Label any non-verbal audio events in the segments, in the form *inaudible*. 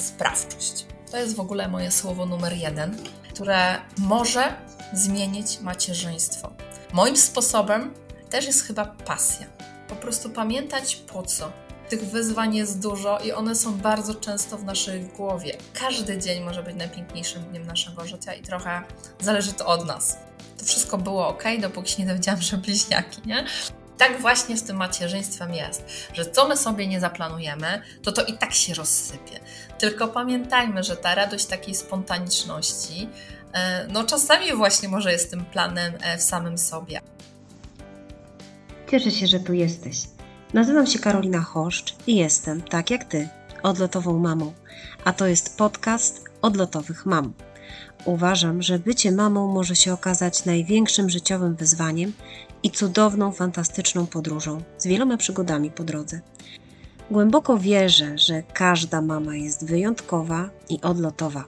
sprawczość. To jest w ogóle moje słowo numer jeden, które może zmienić macierzyństwo. Moim sposobem też jest chyba pasja. Po prostu pamiętać po co. Tych wyzwań jest dużo i one są bardzo często w naszej głowie. Każdy dzień może być najpiękniejszym dniem naszego życia i trochę zależy to od nas. To wszystko było ok, dopóki się nie dowiedziałam, że bliźniaki, nie? Tak właśnie z tym macierzyństwem jest, że co my sobie nie zaplanujemy, to to i tak się rozsypie. Tylko pamiętajmy, że ta radość takiej spontaniczności, e, no czasami właśnie może jest tym planem e, w samym sobie. Cieszę się, że tu jesteś. Nazywam się Karolina Choszcz i jestem, tak jak ty, odlotową mamą. A to jest podcast odlotowych mam. Uważam, że bycie mamą może się okazać największym życiowym wyzwaniem i cudowną, fantastyczną podróżą z wieloma przygodami po drodze. Głęboko wierzę, że każda mama jest wyjątkowa i odlotowa.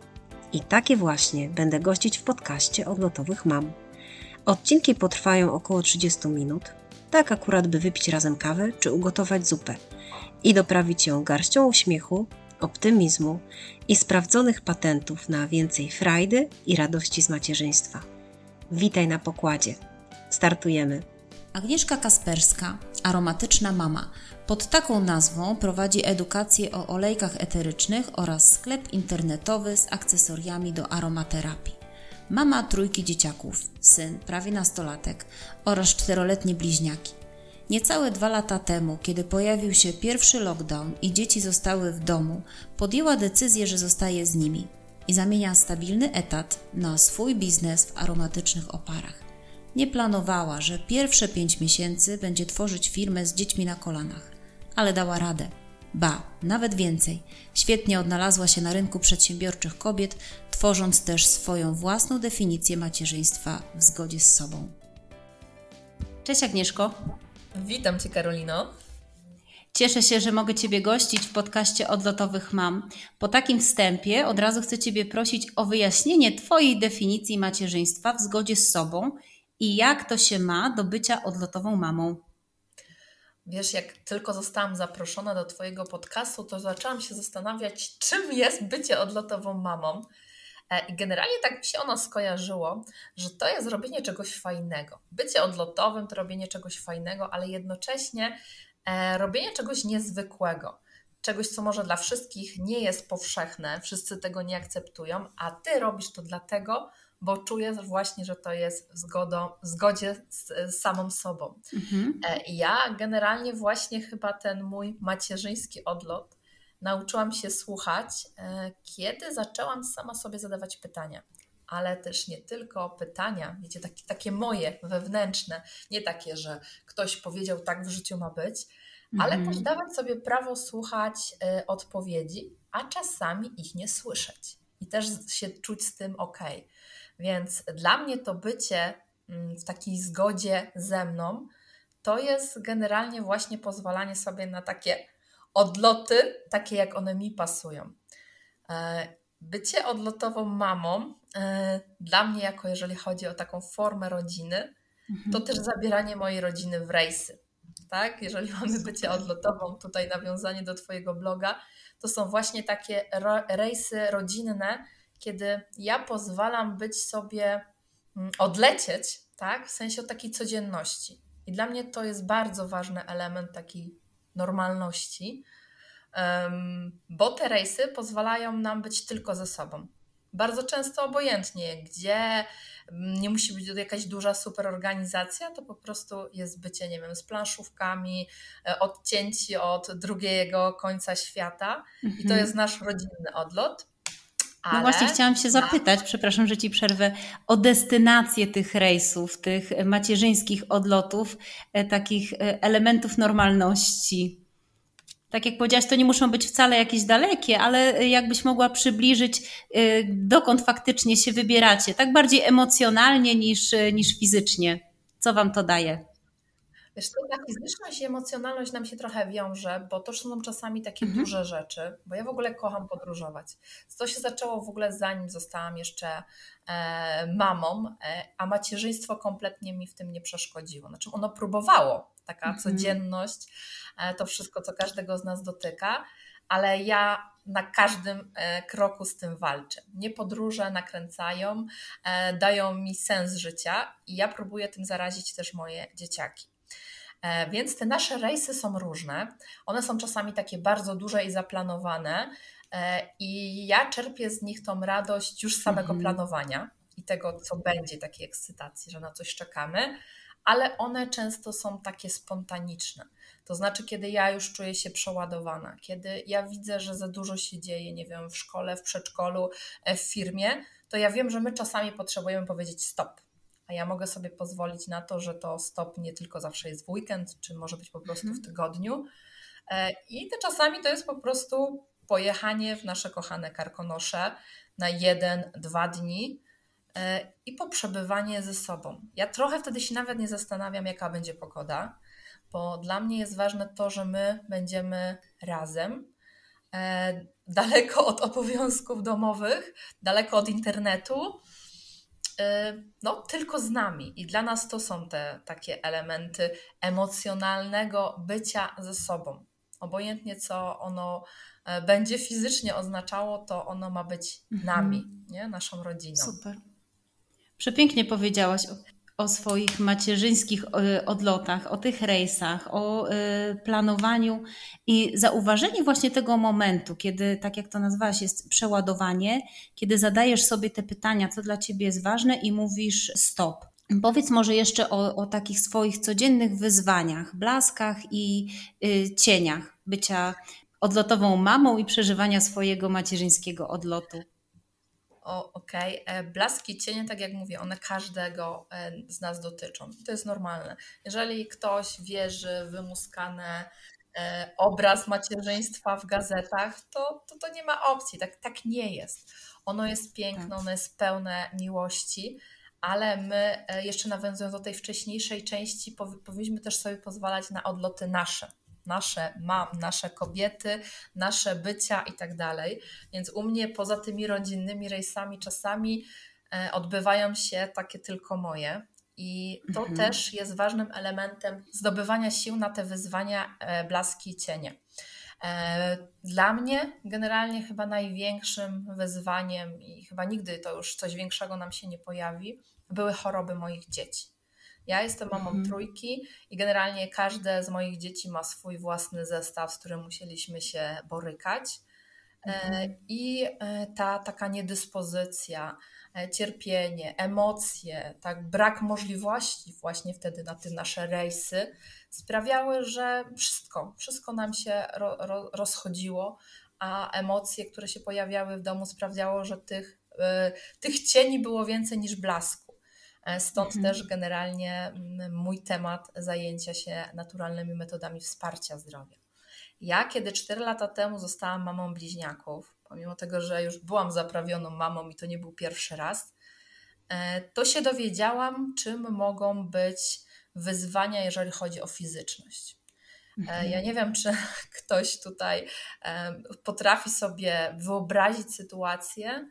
I takie właśnie będę gościć w podcaście odlotowych mam. Odcinki potrwają około 30 minut, tak akurat by wypić razem kawę czy ugotować zupę i doprawić ją garścią uśmiechu, optymizmu i sprawdzonych patentów na więcej frajdy i radości z macierzyństwa. Witaj na pokładzie. Startujemy. Agnieszka Kasperska, aromatyczna mama. Pod taką nazwą prowadzi edukację o olejkach eterycznych oraz sklep internetowy z akcesoriami do aromaterapii. Mama trójki dzieciaków, syn prawie nastolatek oraz czteroletnie bliźniaki. Niecałe dwa lata temu, kiedy pojawił się pierwszy lockdown i dzieci zostały w domu, podjęła decyzję, że zostaje z nimi i zamienia stabilny etat na swój biznes w aromatycznych oparach. Nie planowała, że pierwsze pięć miesięcy będzie tworzyć firmę z dziećmi na kolanach, ale dała radę. Ba, nawet więcej. Świetnie odnalazła się na rynku przedsiębiorczych kobiet, tworząc też swoją własną definicję macierzyństwa w zgodzie z sobą. Cześć Agnieszko. Witam Cię Karolino. Cieszę się, że mogę Ciebie gościć w podcaście Odlotowych Mam. Po takim wstępie od razu chcę Ciebie prosić o wyjaśnienie Twojej definicji macierzyństwa w zgodzie z sobą i jak to się ma do bycia odlotową mamą? Wiesz, jak tylko zostałam zaproszona do Twojego podcastu, to zaczęłam się zastanawiać, czym jest bycie odlotową mamą. E, I generalnie tak mi się ono skojarzyło, że to jest robienie czegoś fajnego. Bycie odlotowym to robienie czegoś fajnego, ale jednocześnie e, robienie czegoś niezwykłego. Czegoś, co może dla wszystkich nie jest powszechne, wszyscy tego nie akceptują, a ty robisz to dlatego, bo czuję właśnie, że to jest w, zgodą, w zgodzie z, z samą sobą. Mhm. E, ja generalnie właśnie chyba ten mój macierzyński odlot nauczyłam się słuchać, e, kiedy zaczęłam sama sobie zadawać pytania. Ale też nie tylko pytania, wiecie, takie, takie moje wewnętrzne, nie takie, że ktoś powiedział, tak w życiu ma być, ale mhm. też dawać sobie prawo słuchać y, odpowiedzi, a czasami ich nie słyszeć i też się czuć z tym ok. Więc dla mnie to bycie mm, w takiej zgodzie ze mną, to jest generalnie właśnie pozwalanie sobie na takie odloty, takie jak one mi pasują. E, bycie odlotową mamą e, dla mnie, jako jeżeli chodzi o taką formę rodziny, to mhm. też zabieranie mojej rodziny w rejsy. Tak? Jeżeli *laughs* mamy bycie odlotową, tutaj nawiązanie do Twojego bloga, to są właśnie takie rejsy rodzinne, kiedy ja pozwalam być sobie, mm, odlecieć, tak, w sensie takiej codzienności. I dla mnie to jest bardzo ważny element takiej normalności, bo te rejsy pozwalają nam być tylko ze sobą. Bardzo często obojętnie, gdzie mm, nie musi być jakaś duża super organizacja, to po prostu jest bycie, nie wiem, z planszówkami, e, odcięci od drugiego końca świata. I to mhm. jest nasz rodzinny odlot. Ale... No właśnie chciałam się zapytać, przepraszam, że Ci przerwę, o destynację tych rejsów, tych macierzyńskich odlotów, e, takich e, elementów normalności. Tak jak powiedziałaś, to nie muszą być wcale jakieś dalekie, ale jakbyś mogła przybliżyć, e, dokąd faktycznie się wybieracie, tak bardziej emocjonalnie niż, niż fizycznie. Co Wam to daje? Wiesz, to ta fizyczność i emocjonalność nam się trochę wiąże, bo to są czasami takie mhm. duże rzeczy, bo ja w ogóle kocham podróżować. To się zaczęło w ogóle zanim zostałam jeszcze e, mamą, e, a macierzyństwo kompletnie mi w tym nie przeszkodziło. Znaczy ono próbowało, taka mhm. codzienność, e, to wszystko, co każdego z nas dotyka, ale ja na każdym e, kroku z tym walczę. Nie podróże nakręcają, e, dają mi sens życia i ja próbuję tym zarazić też moje dzieciaki. E, więc te nasze rejsy są różne. One są czasami takie bardzo duże i zaplanowane, i ja czerpię z nich tą radość już samego mhm. planowania i tego, co będzie, takiej ekscytacji, że na coś czekamy, ale one często są takie spontaniczne. To znaczy, kiedy ja już czuję się przeładowana, kiedy ja widzę, że za dużo się dzieje, nie wiem, w szkole, w przedszkolu, e, w firmie, to ja wiem, że my czasami potrzebujemy powiedzieć stop. A ja mogę sobie pozwolić na to, że to stop nie tylko zawsze jest w weekend, czy może być po prostu w mhm. tygodniu. E, I to czasami to jest po prostu pojechanie w nasze kochane karkonosze na jeden, dwa dni e, i poprzebywanie ze sobą. Ja trochę wtedy się nawet nie zastanawiam, jaka będzie pogoda bo dla mnie jest ważne to, że my będziemy razem, e, *laughs* daleko od obowiązków domowych, daleko od internetu, no tylko z nami. I dla nas to są te takie elementy emocjonalnego bycia ze sobą. Obojętnie co ono e, będzie fizycznie oznaczało, to ono ma być mhm. nami, nie? naszą rodziną. Super. Przepięknie powiedziałaś o swoich macierzyńskich e, odlotach, o tych rejsach, o e, planowaniu i zauważenie właśnie tego momentu, kiedy, tak jak to nazwałaś, jest przeładowanie, kiedy zadajesz sobie te pytania, co dla ciebie jest ważne i mówisz stop. Powiedz może jeszcze o, o takich swoich codziennych wyzwaniach, blaskach i y, cieniach bycia odlotową mamą i przeżywania swojego macierzyńskiego odlotu. Okej, okay. E, blaski cienie, tak jak mówię, one każdego e, z nas dotyczą. To jest normalne. Jeżeli ktoś wierzy w wymuskane e, obraz macierzyństwa w gazetach, to, to, to nie ma opcji. Tak, tak nie jest. Ono jest piękne, tak. ono jest pełne miłości, ale my, jeszcze nawiązując do tej wcześniejszej części, powinniśmy też sobie pozwalać na odloty nasze nasze mam, nasze kobiety, nasze bycia i tak dalej. Więc u mnie poza tymi rodzinnymi rejsami czasami e, odbywają się takie tylko moje. I to mhm. też jest ważnym elementem zdobywania sił na te wyzwania, e, blaski i cienie. E, dla mnie generalnie chyba największym wyzwaniem i chyba nigdy to już coś większego nam się nie pojawi, były choroby moich dzieci. Ja jestem mamą mhm. trójki i generalnie każde z moich dzieci ma swój własny zestaw, z którym musieliśmy się borykać. E, mhm. I e, ta taka niedyspozycja, e, cierpienie, emocje, tak, brak możliwości właśnie wtedy na te nasze rejsy sprawiały, że wszystko, wszystko nam się ro, ro, rozchodziło, a emocje, które się pojawiały w domu sprawiało, że tych, tych cieni było więcej niż blasku. E, stąd mhm. też generalnie mój temat zajęcia się naturalnymi metodami wsparcia zdrowia. Ja, kiedy 4 lata temu zostałam mamą bliźniaków, pomimo tego, że już byłam zaprawioną mamą i to nie był pierwszy raz, e, to się dowiedziałam, czym mogą być wyzwania, jeżeli chodzi o fizyczność. E, mhm. Ja nie wiem, czy *laughs* ktoś tutaj potrafi sobie wyobrazić sytuację,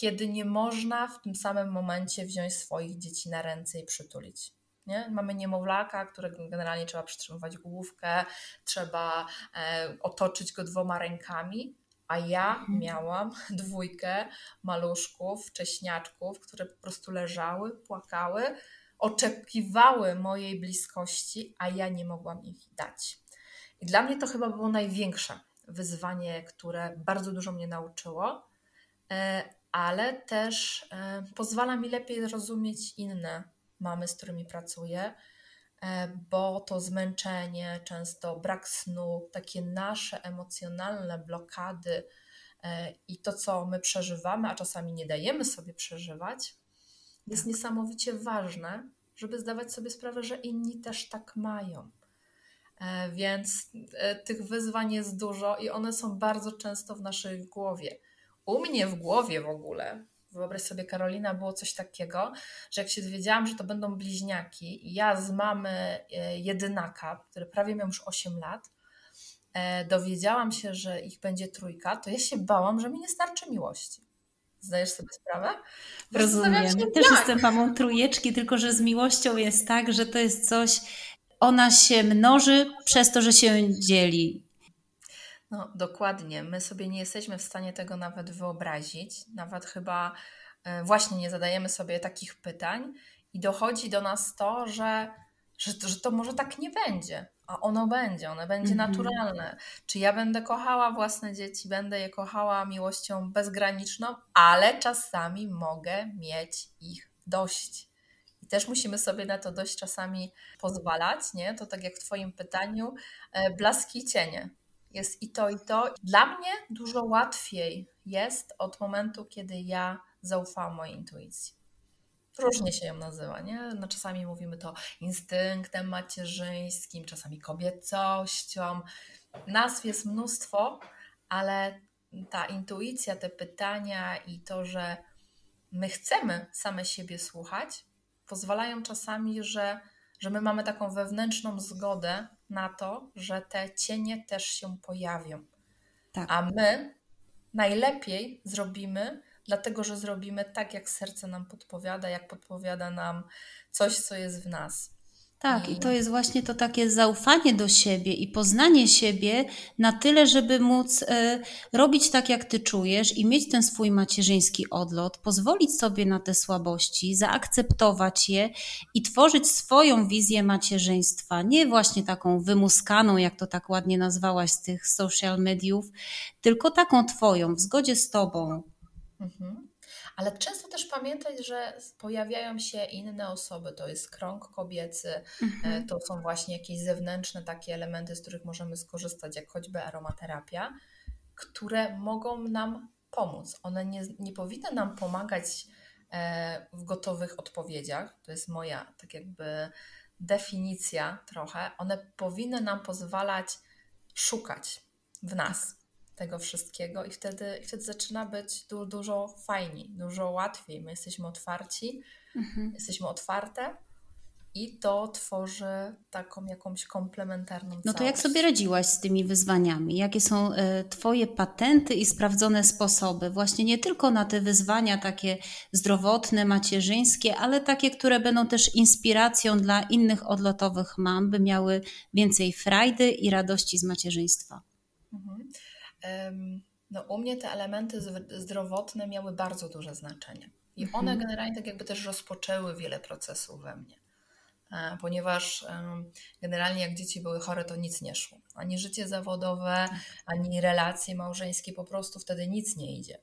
kiedy nie można w tym samym momencie wziąć swoich dzieci na ręce i przytulić. Nie? Mamy niemowlaka, którego generalnie trzeba przytrzymywać główkę, trzeba e, otoczyć go dwoma rękami, a ja mhm. miałam *laughs* dwójkę maluszków, wcześniaczków, które po prostu leżały, płakały, oczekiwały mojej bliskości, a ja nie mogłam ich dać. I dla mnie to chyba było największe wyzwanie, które bardzo dużo mnie nauczyło, e, ale też e, pozwala mi lepiej zrozumieć inne mamy, z którymi pracuję, e, bo to zmęczenie, często brak snu, takie nasze emocjonalne blokady e, i to, co my przeżywamy, a czasami nie dajemy sobie przeżywać, jest tak. niesamowicie ważne, żeby zdawać sobie sprawę, że inni też tak mają. Więc tych wyzwań jest dużo i one są bardzo często w naszej głowie u mnie w głowie w ogóle, wyobraź sobie, Karolina, było coś takiego, że jak się dowiedziałam, że to będą bliźniaki, i ja z mamy e, jedynaka, który prawie miał już 8 lat, e, dowiedziałam się, że ich będzie trójka, to ja się bałam, że mi nie starczy miłości. Zdajesz sobie sprawę? Rozumiem. Ja też jestem mamą trójeczki, tylko że z miłością jest tak, że to jest coś, ona się mnoży przez to, że się dzieli. No, dokładnie. My sobie nie jesteśmy w stanie tego nawet wyobrazić. Nawet chyba e, właśnie nie zadajemy sobie takich pytań i dochodzi do nas to, że, że, że to może tak nie będzie, a ono będzie, ono będzie mhm. naturalne. Czy ja będę kochała własne dzieci, będę je kochała miłością bezgraniczną, ale czasami mogę mieć ich dość. I też musimy sobie na to dość czasami pozwalać, nie? To tak jak w Twoim pytaniu, e, blaski cienie jest i to, i to. Dla mnie dużo łatwiej jest od momentu, kiedy ja zaufałam mojej intuicji. Różnie się ją nazywa, nie? No, czasami mówimy to instynktem macierzyńskim, czasami kobiecością. Nazw jest mnóstwo, ale ta intuicja, te pytania i to, że my chcemy same siebie słuchać, pozwalają czasami, że, że my mamy taką wewnętrzną zgodę na to, że te cienie też się pojawią. Tak. A my najlepiej zrobimy, dlatego że zrobimy tak, jak serce nam podpowiada, jak podpowiada nam coś, co jest w nas. Tak, i to jest właśnie to takie zaufanie do siebie i poznanie siebie na tyle, żeby móc e, robić tak, jak ty czujesz i mieć ten swój macierzyński odlot, pozwolić sobie na te słabości, zaakceptować je i tworzyć swoją wizję macierzyństwa. Nie właśnie taką wymuskaną, jak to tak ładnie nazwałaś z tych social mediów, tylko taką twoją, w zgodzie z tobą. Mhm ale często też pamiętać, że pojawiają się inne osoby, to jest krąg kobiecy, e, mhm. to są właśnie jakieś zewnętrzne takie elementy, z których możemy skorzystać, jak choćby aromaterapia, które mogą nam pomóc. One nie, nie powinny nam pomagać e, w gotowych odpowiedziach, to jest moja tak jakby definicja trochę. One powinny nam pozwalać szukać w nas tego wszystkiego i wtedy, i wtedy zaczyna być du, dużo fajniej, dużo łatwiej. My jesteśmy otwarci, mhm. jesteśmy otwarte i to tworzy taką jakąś komplementarną całość. No to jak sobie radziłaś z tymi wyzwaniami? Jakie są y, Twoje patenty i sprawdzone sposoby? Właśnie nie tylko na te wyzwania takie zdrowotne, macierzyńskie, ale takie, które będą też inspiracją dla innych odlotowych mam, by miały więcej frajdy i radości z macierzyństwa. Mhm. No, u mnie te elementy zdrowotne miały bardzo duże znaczenie. I mhm. one generalnie tak jakby też rozpoczęły wiele procesów we mnie. E, ponieważ generalnie jak dzieci były chore, to nic nie szło. Ani życie zawodowe, tak. ani relacje małżeńskie, po prostu wtedy nic nie idzie.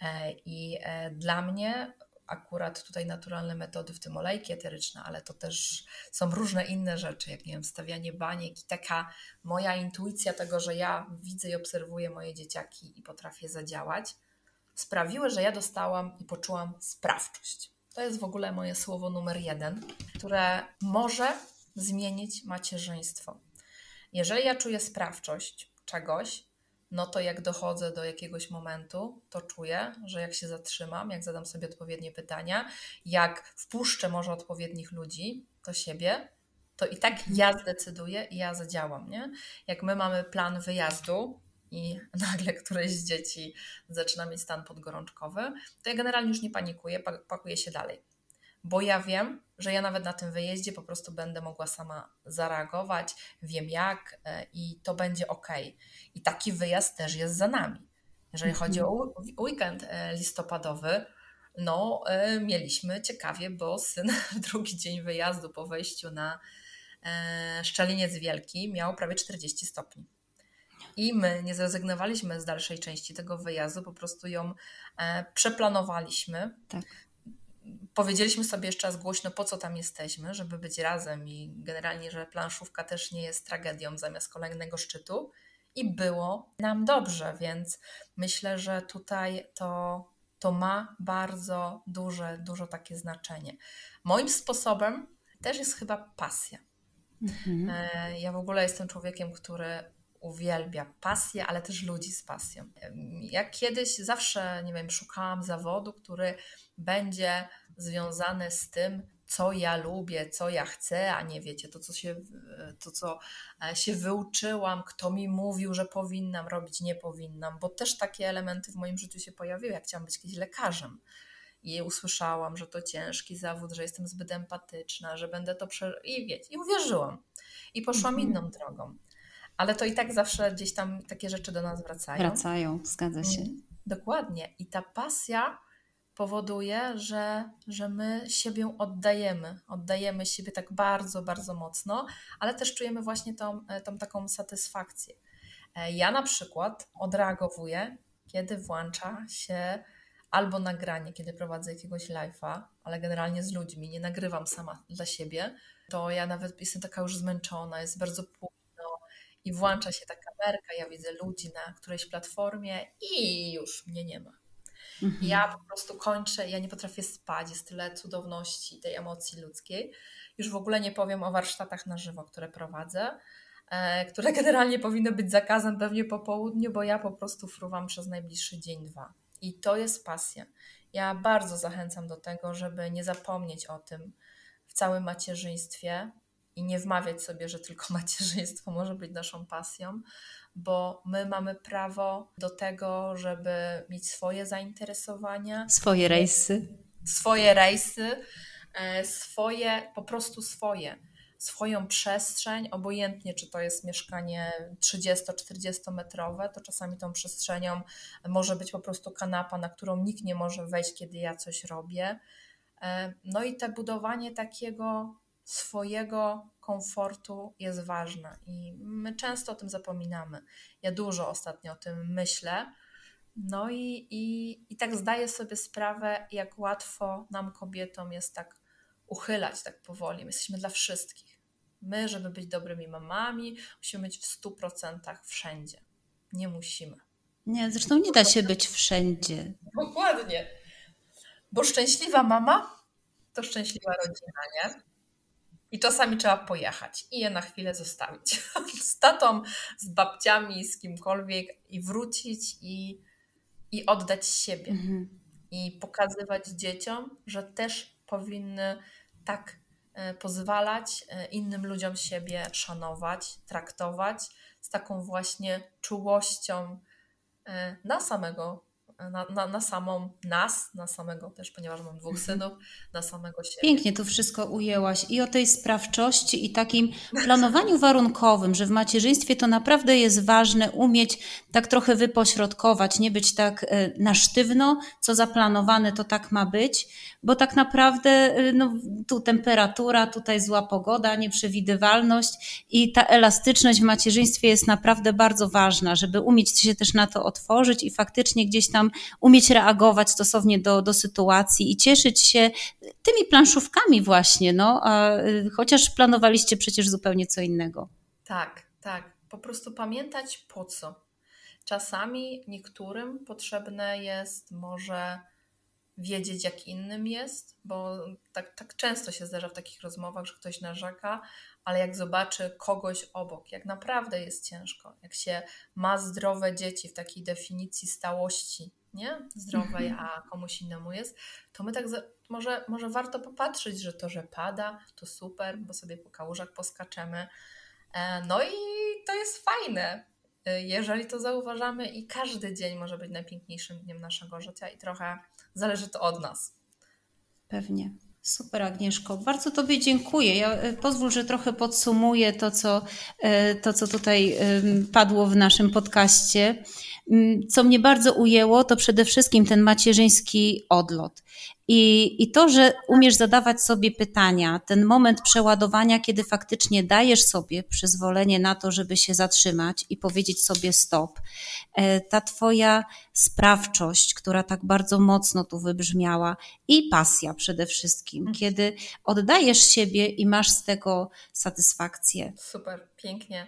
E, I e, dla mnie akurat tutaj naturalne metody, w tym olejki eteryczne, ale to też są różne inne rzeczy, jak nie wiem, stawianie baniek i taka moja intuicja tego, że ja widzę i obserwuję moje dzieciaki i potrafię zadziałać, sprawiły, że ja dostałam i poczułam sprawczość. To jest w ogóle moje słowo numer jeden, które może zmienić macierzyństwo. Jeżeli ja czuję sprawczość czegoś, no to jak dochodzę do jakiegoś momentu, to czuję, że jak się zatrzymam, jak zadam sobie odpowiednie pytania, jak wpuszczę może odpowiednich ludzi do siebie, to i tak ja zdecyduję i ja zadziałam, nie? Jak my mamy plan wyjazdu i *laughs* nagle któreś z dzieci zaczyna mieć stan podgorączkowy, to ja generalnie już nie panikuję, pakuję się dalej bo ja wiem, że ja nawet na tym wyjeździe po prostu będę mogła sama zareagować, wiem jak e, i to będzie ok. I taki wyjazd też jest za nami. Jeżeli chodzi o weekend e, listopadowy, no e, mieliśmy ciekawie, bo syn *laughs* w drugi dzień wyjazdu po wejściu na Szczeliniec Wielki miał prawie 40 stopni. I my nie zrezygnowaliśmy z dalszej części tego wyjazdu, po prostu ją przeplanowaliśmy. Tak powiedzieliśmy sobie jeszcze raz głośno, po co tam jesteśmy, żeby być razem i generalnie, że planszówka też nie jest tragedią zamiast kolejnego szczytu. I było nam dobrze, więc myślę, że tutaj to, to ma bardzo duże, dużo takie znaczenie. Moim sposobem też jest chyba pasja. Mhm. E, ja w ogóle jestem człowiekiem, który uwielbia pasję, ale też ludzi z pasją. Jak kiedyś zawsze, nie wiem, szukałam zawodu, który będzie związany z tym, co ja lubię, co ja chcę, a nie wiecie, to co się, to, co e, się wyuczyłam, kto mi mówił, że powinnam robić, nie powinnam, bo też takie elementy w moim życiu się pojawiły. Ja chciałam być kiedyś lekarzem i usłyszałam, że to ciężki zawód, że jestem zbyt empatyczna, że będę to prze... i wiecie, i uwierzyłam. I poszłam mhm. inną drogą ale to i tak zawsze gdzieś tam takie rzeczy do nas wracają. Wracają, zgadza się. Mm, dokładnie. I ta pasja powoduje, że, że my siebie oddajemy. Oddajemy siebie tak bardzo, bardzo mocno, ale też czujemy właśnie tą, e, tą taką satysfakcję. E, ja na przykład odreagowuję, kiedy włącza się albo nagranie, kiedy prowadzę jakiegoś live'a, ale generalnie z ludźmi, nie nagrywam sama dla siebie, to ja nawet jestem taka już zmęczona, jest bardzo późno i włącza się ta kamerka, ja widzę ludzi na którejś platformie i już mnie nie ma. Mhm. Ja po prostu kończę, ja nie potrafię spać, jest tyle cudowności tej emocji ludzkiej. Już w ogóle nie powiem o warsztatach na żywo, które prowadzę, e, które *laughs* generalnie powinny być zakazem pewnie po południu, bo ja po prostu fruwam przez najbliższy dzień, dwa. I to jest pasja. Ja bardzo zachęcam do tego, żeby nie zapomnieć o tym w całym macierzyństwie i nie wmawiać sobie, że tylko *laughs* macierzyństwo może być naszą pasją, bo my mamy prawo do tego, żeby mieć swoje zainteresowania, swoje rejsy, swoje rejsy, e, swoje, po prostu swoje, swoją przestrzeń, obojętnie czy to jest mieszkanie 30-40 metrowe, to czasami tą przestrzenią może być po prostu kanapa, na którą nikt nie może wejść, kiedy ja coś robię. E, no i te budowanie takiego swojego komfortu jest ważne i my często o tym zapominamy. Ja dużo ostatnio o tym myślę. No i, i, i tak zdaję sobie sprawę, jak łatwo nam, kobietom, jest tak uchylać tak powoli. My jesteśmy dla wszystkich. My, żeby być dobrymi mamami, musimy być w 100% wszędzie. Nie musimy. Nie, zresztą nie da się być wszędzie. Dokładnie. Bo szczęśliwa mama to szczęśliwa rodzina, nie? I czasami trzeba pojechać i je na chwilę zostawić *laughs* z tatą, z babciami, z kimkolwiek i wrócić i, i oddać siebie. Mhm. I pokazywać dzieciom, że też powinny tak e, pozwalać e, innym ludziom siebie szanować, traktować z taką właśnie czułością e, na samego na, na, na, samą nas, na samego też, ponieważ mam dwóch mhm. synów, na samego siebie. Pięknie to wszystko ujęłaś i o tej sprawczości i takim planowaniu warunkowym, że w macierzyństwie to naprawdę jest ważne umieć tak trochę wypośrodkować, nie być tak e, na sztywno, co zaplanowane to tak ma być, bo tak naprawdę e, no, tu temperatura, tutaj zła pogoda, nieprzewidywalność i ta elastyczność w macierzyństwie jest naprawdę bardzo ważna, żeby umieć się też na to otworzyć i faktycznie gdzieś tam umieć reagować stosownie do, do sytuacji i cieszyć się tymi planszówkami właśnie, no, a, y, chociaż planowaliście przecież zupełnie co innego. Tak, tak. Po prostu pamiętać po co. Czasami niektórym potrzebne jest może wiedzieć, jak innym jest, bo tak, tak często się zdarza w takich rozmowach, że ktoś narzeka, ale jak zobaczy kogoś obok, jak naprawdę jest ciężko, jak się ma zdrowe dzieci w takiej definicji stałości, nie? Zdrowej, mhm. a komuś innemu jest, to my tak za, może, może warto popatrzeć, że to, że pada, to super, bo sobie po kałużach poskaczemy. E, no i to jest fajne, e, jeżeli to zauważamy i każdy dzień może być najpiękniejszym dniem naszego życia i trochę zależy to od nas. Pewnie. Super, Agnieszko. Bardzo Tobie dziękuję. Ja e, pozwól, że trochę podsumuję to, co, to, co tutaj padło w naszym podcaście. Mm, co mnie bardzo ujęło, to przede wszystkim ten macierzyński odlot. I, I to, że umiesz zadawać sobie pytania, ten moment przeładowania, kiedy faktycznie dajesz sobie przyzwolenie na to, żeby się zatrzymać i powiedzieć sobie stop. E, ta Twoja sprawczość, która tak bardzo mocno tu wybrzmiała, i pasja przede wszystkim, mhm. kiedy oddajesz siebie i masz z tego satysfakcję. Super, pięknie.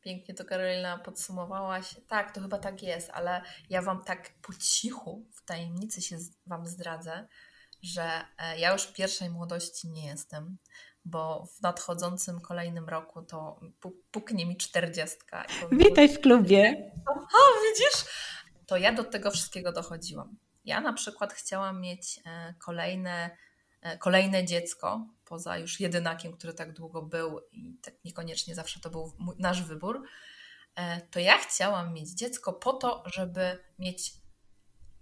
Pięknie to Karolina podsumowałaś. Tak, to chyba tak jest, ale ja Wam tak po cichu, w tajemnicy się Wam zdradzę, że e, ja już pierwszej młodości nie jestem, bo w nadchodzącym kolejnym roku to puknie mi czterdziestka. Witaj w klubie. O, widzisz? To ja do tego wszystkiego dochodziłam. Ja na przykład chciałam mieć e, kolejne, e, kolejne dziecko, poza już jedynakiem, który tak długo był i tak niekoniecznie zawsze to był nasz wybór, to ja chciałam mieć dziecko po to, żeby mieć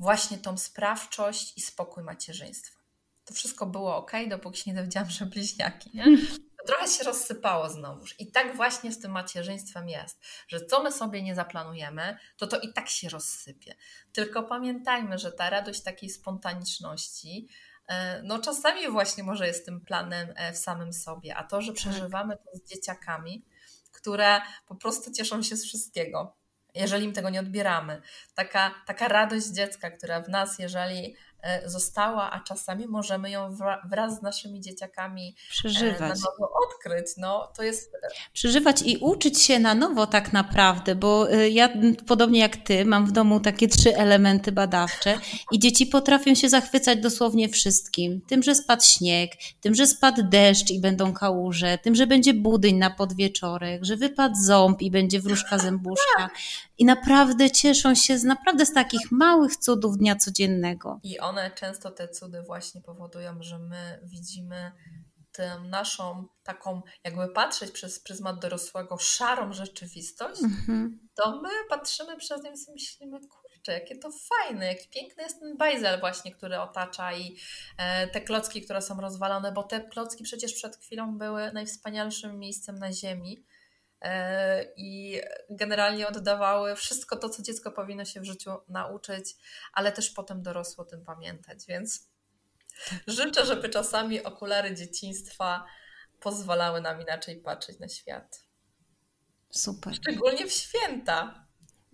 właśnie tą sprawczość i spokój macierzyństwa. To wszystko było ok, dopóki się nie dowiedziałam, że bliźniaki. Nie? *laughs* trochę się rozsypało znowuż. I tak właśnie z tym macierzyństwem jest, że co my sobie nie zaplanujemy, to to i tak się rozsypie. Tylko pamiętajmy, że ta radość takiej spontaniczności, e, no czasami właśnie może jest tym planem e, w samym sobie, a to, że tak. przeżywamy to z dzieciakami, które po prostu cieszą się z wszystkiego, jeżeli im tego nie odbieramy. Taka, taka radość dziecka, która w nas, jeżeli została, a czasami możemy ją wraz z naszymi dzieciakami e, przeżywać. na nowo odkryć. No, to jest... E, przeżywać i uczyć się na nowo tak naprawdę, bo ja podobnie jak ty mam w domu takie trzy elementy badawcze i dzieci potrafią się zachwycać dosłownie wszystkim. Tym, że spadł śnieg, tym, że spadł deszcz i będą kałuże, tym, że będzie budyń na podwieczorek, że wypadł ząb i będzie wróżka zębuszka. I naprawdę cieszą się z naprawdę z takich małych cudów dnia codziennego. I on one często te cudy właśnie powodują, że my widzimy tę naszą taką, jakby patrzeć przez pryzmat dorosłego, szarą rzeczywistość, mm-hmm. to my patrzymy przez nią i myślimy, kurczę, jakie to fajne, jak piękny jest ten bajzel właśnie, który otacza i e, te klocki, które są rozwalone, bo te klocki przecież przed chwilą były najwspanialszym miejscem na ziemi i generalnie oddawały wszystko to, co dziecko powinno się w życiu nauczyć, ale też potem dorosło tym pamiętać. Więc życzę, żeby czasami okulary dzieciństwa pozwalały nam inaczej patrzeć na świat. Super. Szczególnie w święta.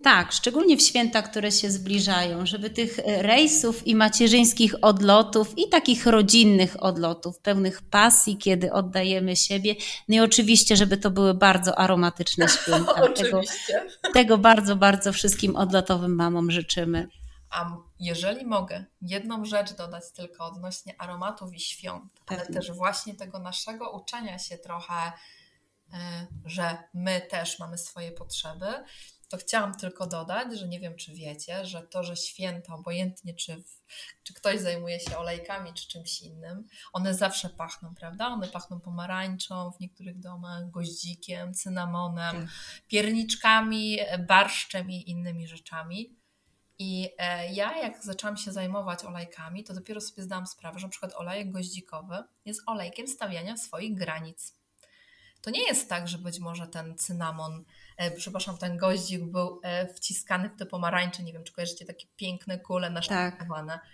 Tak, szczególnie w święta, które się zbliżają, żeby tych e, rejsów i macierzyńskich odlotów i takich rodzinnych odlotów, pełnych pasji, kiedy oddajemy siebie. No i oczywiście, żeby to były bardzo aromatyczne *laughs* święta. tego, tego bardzo, bardzo wszystkim odlotowym mamom życzymy. A jeżeli mogę jedną rzecz dodać tylko odnośnie aromatów i świąt, Pewnie. ale też właśnie tego naszego uczenia się trochę, e, że my też mamy swoje potrzeby, to chciałam tylko dodać, że nie wiem, czy wiecie, że to, że święta, obojętnie czy, czy ktoś zajmuje się olejkami, czy czymś innym, one zawsze pachną, prawda? One pachną pomarańczą w niektórych domach, goździkiem, cynamonem, tak. pierniczkami, barszczem i innymi rzeczami. I e, ja, jak zaczęłam się zajmować olejkami, to dopiero sobie zdałam sprawę, że na przykład olejek goździkowy jest olejkiem stawiania swoich granic. To nie jest tak, że być może ten cynamon E, przepraszam, ten goździk był e, wciskany w te pomarańcze, nie wiem, czy kojarzycie takie piękne kule naszlifowane. Tak.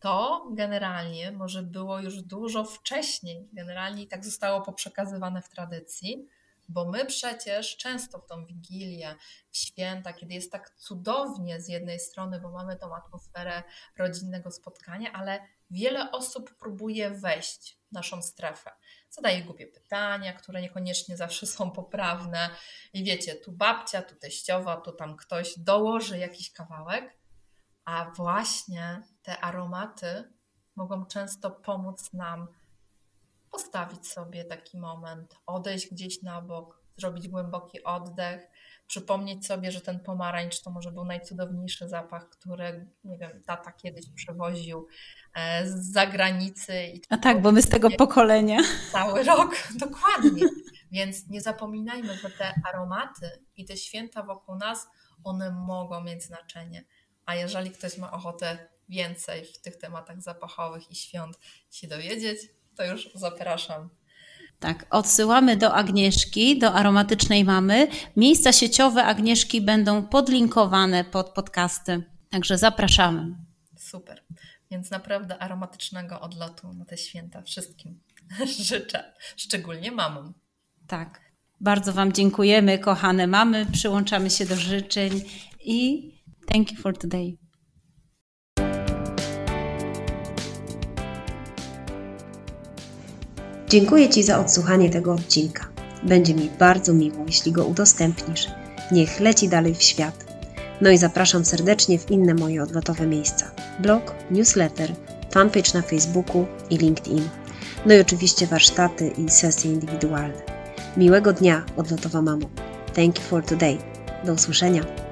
To generalnie może było już dużo wcześniej, generalnie tak zostało poprzekazywane w tradycji, bo my przecież często w tą Wigilię, w święta, kiedy jest tak cudownie z jednej strony, bo mamy tą atmosferę rodzinnego spotkania, ale wiele osób próbuje wejść w naszą strefę zadaje głupie pytania, które niekoniecznie zawsze są poprawne. I wiecie, tu babcia, tu teściowa, tu tam ktoś dołoży jakiś kawałek, a właśnie te aromaty mogą często pomóc nam postawić sobie taki moment, odejść gdzieś na bok, zrobić głęboki oddech, przypomnieć sobie, że ten pomarańcz to może był najcudowniejszy zapach, który, nie wiem, tata kiedyś przewoził e, z zagranicy. A tak, bo my z tego pokolenia. Cały rok, *laughs* dokładnie. Więc nie zapominajmy, że te aromaty i te święta wokół nas, one mogą mieć znaczenie. A jeżeli ktoś ma ochotę więcej w tych tematach zapachowych i świąt się dowiedzieć, to już zapraszam tak, odsyłamy do Agnieszki, do aromatycznej mamy. Miejsca sieciowe Agnieszki będą podlinkowane pod podcasty, także zapraszamy. Super. Więc naprawdę aromatycznego odlotu na te święta wszystkim *laughs* życzę, szczególnie mamom. Tak. Bardzo Wam dziękujemy, kochane mamy. Przyłączamy się do życzeń i thank you for today. Dziękuję Ci za odsłuchanie tego odcinka. Będzie mi bardzo miło, jeśli go udostępnisz. Niech leci dalej w świat. No i zapraszam serdecznie w inne moje odlotowe miejsca: blog, newsletter, fanpage na Facebooku i LinkedIn. No i oczywiście warsztaty i sesje indywidualne. Miłego dnia, odlotowa mamo. Thank you for today. Do usłyszenia.